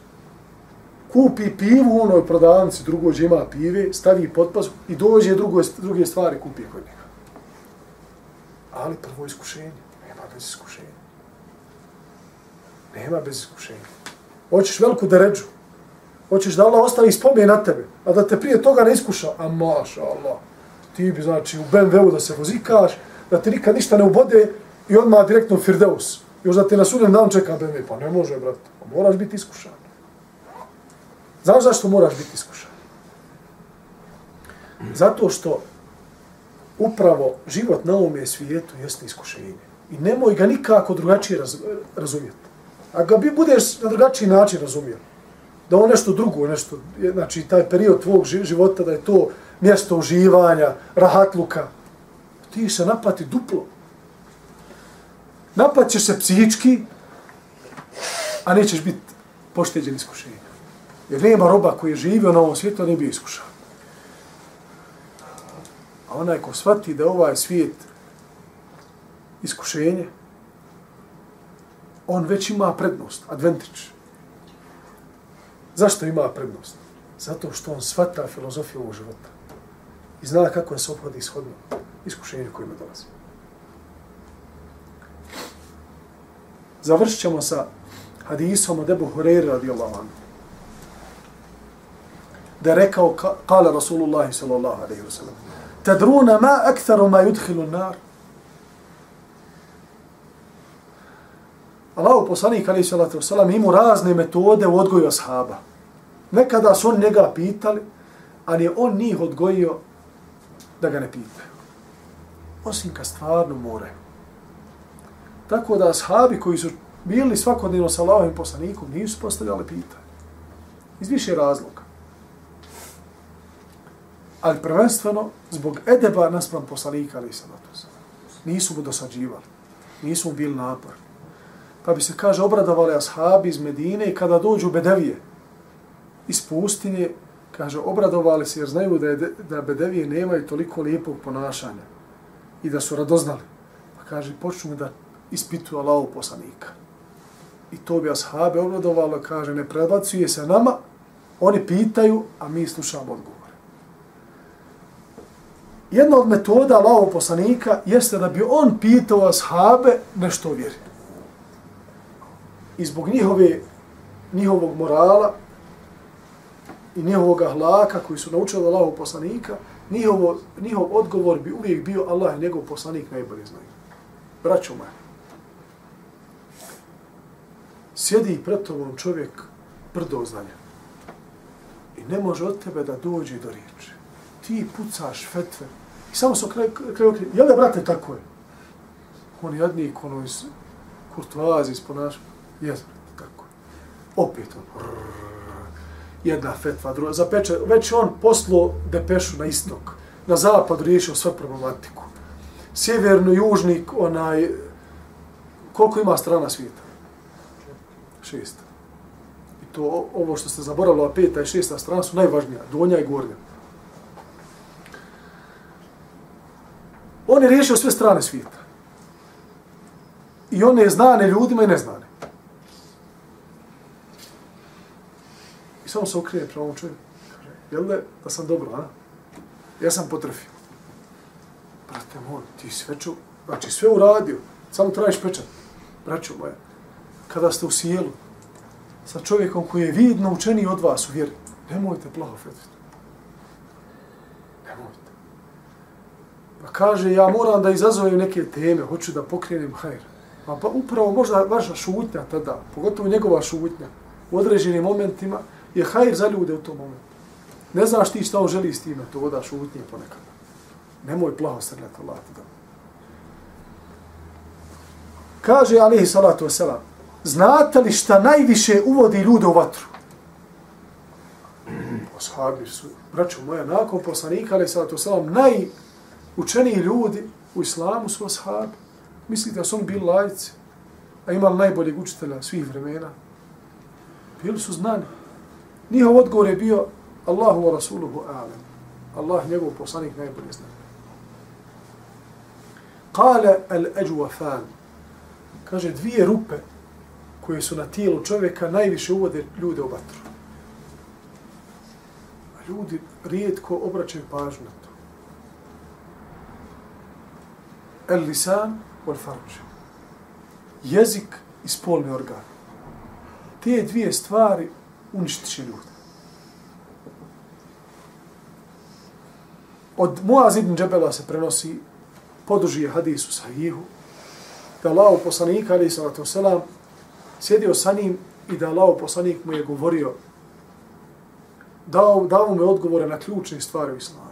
kupi pivu u onoj prodavnici, drugo ima pive, stavi potpas i dođe drugo, druge stvari kupi kod njega. Ali prvo iskušenje. Nema bez iskušenja. Nema bez iskušenja. Hoćeš veliku deređu. Hoćeš da Allah ostavi spomen na tebe, a da te prije toga ne iskuša. A maša Allah, ti bi znači u BMW-u da se vozikaš, da te nikad ništa ne ubode i odmah direktno u Firdeus. Još da te na sudnjem dan čeka BMW. Pa ne može, brate. Pa moraš biti iskušan. Znaš zašto moraš biti iskušan? Zato što upravo život na ovome svijetu jeste iskušenje. I nemoj ga nikako drugačije raz, razumjeti. A ga bi budeš na drugačiji način razumio. Da on nešto drugo, nešto, znači taj period tvog života, da je to mjesto uživanja, rahatluka, ti se napati duplo. Napaćeš se psihički, a nećeš biti pošteđen iskušenja. Jer nema roba koji je živio na ovom svijetu, ne bi iskušao. A onaj ko shvati da ovaj svijet iskušenje, on već ima prednost, advantage. Zašto ima prednost? Zato što on shvata filozofiju ovog života. I zna kako je se obhodi ishodno iskušenja kojima dolazi. Završit ćemo sa hadisom od Ebu Hureyre radijallahu anhu. Da rekao, kala Rasulullah sallallahu alaihi wa sallam, tadruna ma aktharu ma yudhilu nar. Allahu poslanik alaihi sallatu wa sallam imao razne metode u odgoju ashaba. Nekada su on njega pitali, ali on njih odgojio da ga ne pitaju. Osim kad stvarno moraju. Tako da ashabi koji su bili svakodnevno sa Allahovim poslanikom nisu postavljali pitanje. Iz više razloga. Ali prvenstveno zbog edeba naspram poslanika ali sam Nisu mu dosađivali. Nisu mu bili napor. Pa bi se, kaže, obradovali ashabi iz Medine i kada dođu u Bedevije iz pustinje, kaže, obradovali se jer znaju da, je, da Bedevije nemaju toliko lijepog ponašanja i da su radoznali. Pa kaže, počnu da ispituju Allahu poslanika. I to bi ashabe obradovalo, kaže, ne predbacuje se nama, oni pitaju, a mi slušamo odgovor. Jedna od metoda Allahu poslanika jeste da bi on pitao ashabe nešto vjeri. I zbog njihove, njihovog morala i njihovog ahlaka koji su naučili Allahu poslanika, njihovo, njihov odgovor bi uvijek bio Allah i njegov poslanik najbolje znaju. Braćo moja, sjedi pred tobom čovjek brdo znanja i ne može od tebe da dođe do riječi. Ti pucaš fetve i samo se kraj, kraj jel da brate tako je? On jadnik, ono iz kurtoazi, iz ponaša, jes tako je. Opet on, jedna fetva, druga, zapeče, već on poslo depešu na istok, na zapad riješio sve problematiku. Sjeverno, južnik, onaj, koliko ima strana svijeta? šest. I to ovo što ste zaboravili, a peta i šesta strana su najvažnija, donja i gornja. On je riješio sve strane svijeta. I on je znane ljudima i neznane. I samo se okrije prema ovom čovjeku. Jel da, da sam dobro, a? Ja sam potrefio. Brate moj, ti sve ču, znači sve uradio, samo trajiš pečat. Braćo moja, kada ste u sjelu sa čovjekom koji je vidno učeniji od vas u vjeri, nemojte plaho fetiti. Nemojte. Pa kaže, ja moram da izazovem neke teme, hoću da pokrenem hajr. Pa, pa upravo možda vaša šutnja tada, pogotovo njegova šutnja, u određenim momentima, je hajr za ljude u tom momentu. Ne znaš ti šta on želi s time, to voda šutnje ponekad. Nemoj plaho srljati Allah. Kaže, alihi salatu wasalam, znate li šta najviše uvodi ljude u vatru? Ashabi su, braćo moja, nakon poslanika, ali sada to sam najučeniji ljudi u islamu su ashabi. Mislite da su oni bili lajci, a imali najboljeg učitelja svih vremena? Bili su znani. Njihov odgovor je bio Allahu wa Rasuluhu alam. Allah njegov poslanik najbolje zna. Kale al-ajwafan. Kaže, dvije rupe koje su na tijelu čovjeka najviše uvode ljude u vatru. A ljudi rijetko obraćaju pažnju na to. El lisan wal farđ. Jezik i spolni organ. te dvije stvari uništit će ljude. Od Muaz ibn Džebela se prenosi poduži hadis u sahihu, da Allah poslanika, ali sallatu selam, sjedio sa njim i da Allah poslanik mu je govorio, dao, dao mu je odgovore na ključne stvari u islamu.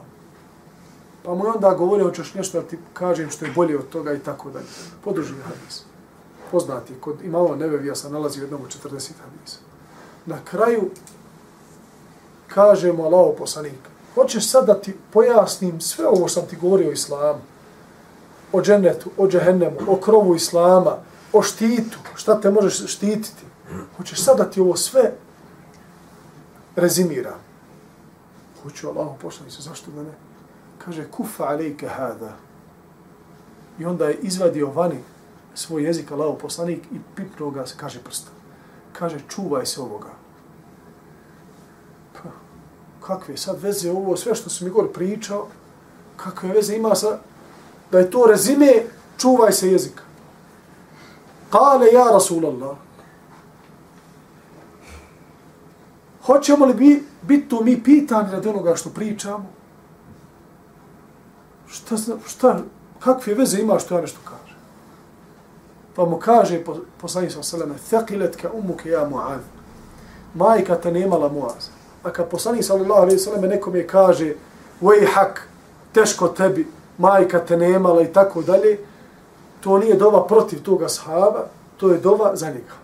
Pa mu je onda govorio, hoćeš nešto da ti kažem što je bolje od toga i tako dalje. Podruži hadis. Poznati, kod imamo Nevevija sam nalazi u jednom u 40 hadisa. Na kraju kažemo Allaho poslanik, hoćeš sad da ti pojasnim sve ovo što sam ti govorio o islamu, o džennetu, o džehennemu, o krovu islama, o štitu, šta te možeš štititi. Hoćeš sad da ti ovo sve rezimira. Hoću Allaho poslanik zašto da ne? Kaže, kufa alejke hada. I onda je izvadio vani svoj jezik Allaho poslanik i pipnuo ga, se kaže prstom. Kaže, čuvaj se ovoga. Pa, kakve sad veze ovo, sve što sam mi gore pričao, kakve veze ima sa, da je to rezime, čuvaj se jezika. Kale ja Rasulallah, hoćemo li bi, biti tu mi pitani radi onoga što pričamo? Šta, šta, kakve veze ima što ja nešto kažem? Pa mu kaže, poslanik sa seleme, thekiletka umuke ja Muaz." Majka te nemala muaz. A kad poslanik sallallahu alaihi nekom nekome kaže, vej hak, teško tebi, majka te nemala i tako dalje, to nije dova protiv toga sahaba, to je dova za njega.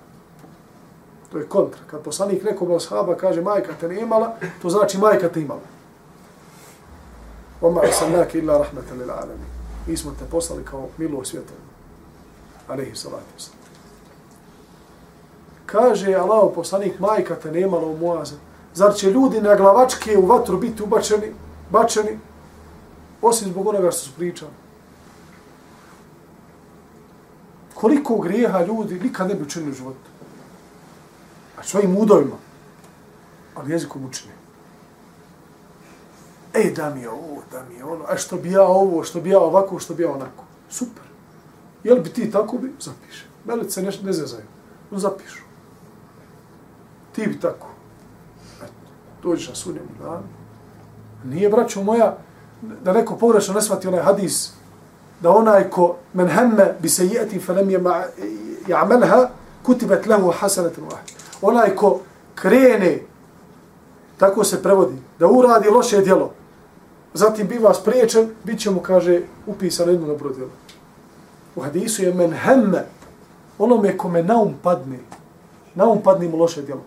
To je kontra. Kad poslanik nekom od sahaba kaže majka te nemala, to znači majka te imala. Oma arsalnake illa rahmatan lil alamin. Mi smo te poslali kao milo svijetom alaihi salatu wasalam. Kaže Allah poslanik, majka te nemala u Muaza. Zar će ljudi na glavačke u vatru biti ubačeni, bačeni, osim zbog onoga što su pričali? Koliko grijeha ljudi nikad ne bi učinili u životu? A svojim udovima, ali jezikom učinili. E, da mi je ovo, da mi je ono, a što bi ja ovo, što bi ja ovako, što bi ja onako. Super. Jel bi ti tako bi? Zapiše. Melice ne, ne zezaju. No, zapišu. Ti bi tako. Eto, dođeš na sunjem dan. Nije, braćo moja, da neko pogrešno ne shvati onaj hadis, da onaj ko men hemme bi se jeti felem je ja'melha, kutibet lehu hasanetan wahid. Onaj ko krene, tako se prevodi, da uradi loše djelo, zatim biva spriječen, bit će mu, kaže, upisano jedno dobro djelo. U hadisu je men hemme, onome kome naum padne, naum padne mu loše djelo.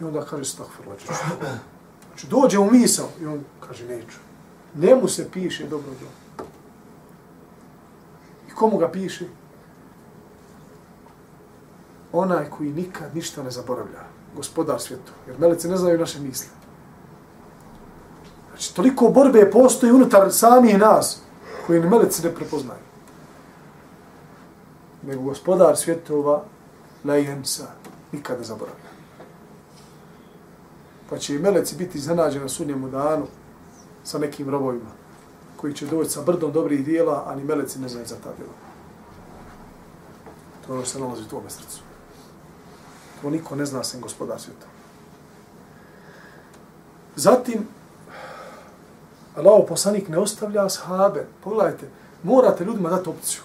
I onda kaže, stakfirla, Znači, dođe u misao i on kaže, neću. Njemu se piše dobro djelo. I komu ga piše? Onaj koji nikad ništa ne zaboravlja. Gospodar svijetu. Jer meleci ne znaju naše misle. Znači, toliko borbe postoji unutar samih nas, koji ni meleci ne prepoznaju. Nego gospodar svjetova, la jensa, nikada zaboravlja. Pa će i meleci biti iznenađeni na sudnjemu danu sa nekim robovima, koji će doći sa brdom dobrih dijela, a ni meleci ne znaju za ta djela. To je ono se nalazi u tvojom srcu. To niko ne zna sem gospodar svjetova. Zatim, Allaho poslanik ne ostavlja sahabe. Pogledajte, morate ljudima dati opciju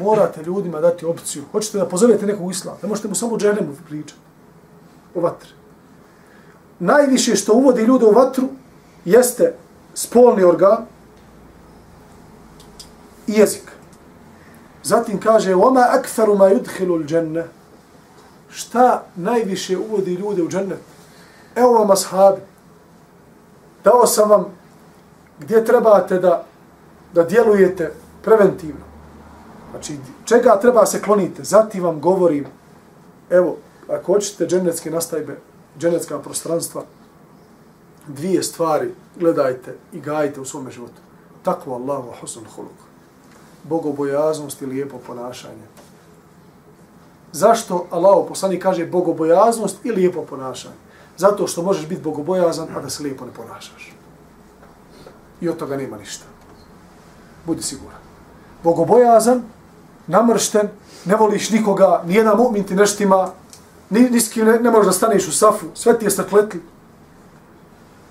Morate ljudima dati opciju. Hoćete da pozovete nekog islama. Ne možete mu samo džernemu pričati. O vatri. Najviše što uvodi ljude u vatru jeste spolni organ i jezik. Zatim kaže وَمَا أَكْثَرُ مَا يُدْخِلُ الْجَنَّةِ Šta najviše uvodi ljude u džennet? Evo vam ashabi dao sam vam gdje trebate da, da djelujete preventivno. Znači, čega treba se klonite? Zati vam govorim, evo, ako hoćete dženecke nastajbe, dženecka prostranstva, dvije stvari gledajte i gajite u svome životu. Tako Allahu husnul huluk. Bogobojaznost i lijepo ponašanje. Zašto Allah poslani kaže bogobojaznost i lijepo ponašanje? Zato što možeš biti bogobojazan, a da se lijepo ne ponašaš. I od toga nema ništa. Budi siguran. Bogobojazan namršten, ne voliš nikoga, nijedan mu'min ti neštima, ni, ni s kim ne, ne možeš da staneš u safu, sve ti je stakletli.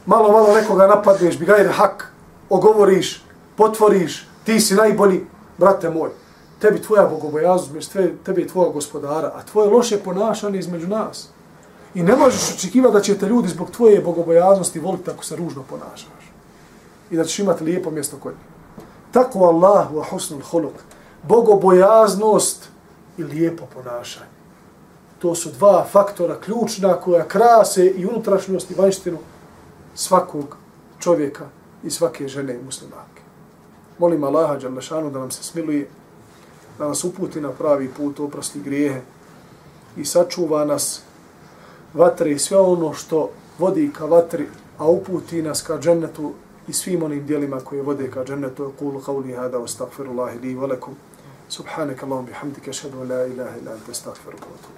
Malo, malo nekoga napadneš, bi hak, ogovoriš, potvoriš, ti si najbolji, brate moj. Tebi tvoja bogobojaznost, tebi je tvoja gospodara, a tvoje loše ponašanje između nas. I ne možeš očekivati da će te ljudi zbog tvoje bogobojaznosti voliti ako se ružno ponašaš. I da ćeš imati lijepo mjesto kod njih. Tako Allah wa husnul huluk. Bogobojaznost i lijepo ponašanje. To su dva faktora ključna koja krase i unutrašnjost i vanjštinu svakog čovjeka i svake žene i muslimake. Molim Allaha Đalešanu da nam se smiluje, da nas uputi na pravi put, oprosti grijehe i sačuva nas vatre i sve ono što vodi ka vatri, a uputi nas ka džennetu i svim onim dijelima koje vode ka džennetu. Kulu qavli hada astagfirullahi li wa سبحانك اللهم بحمدك أشهد أن لا إله إلا أنت أستغفرك وأتوب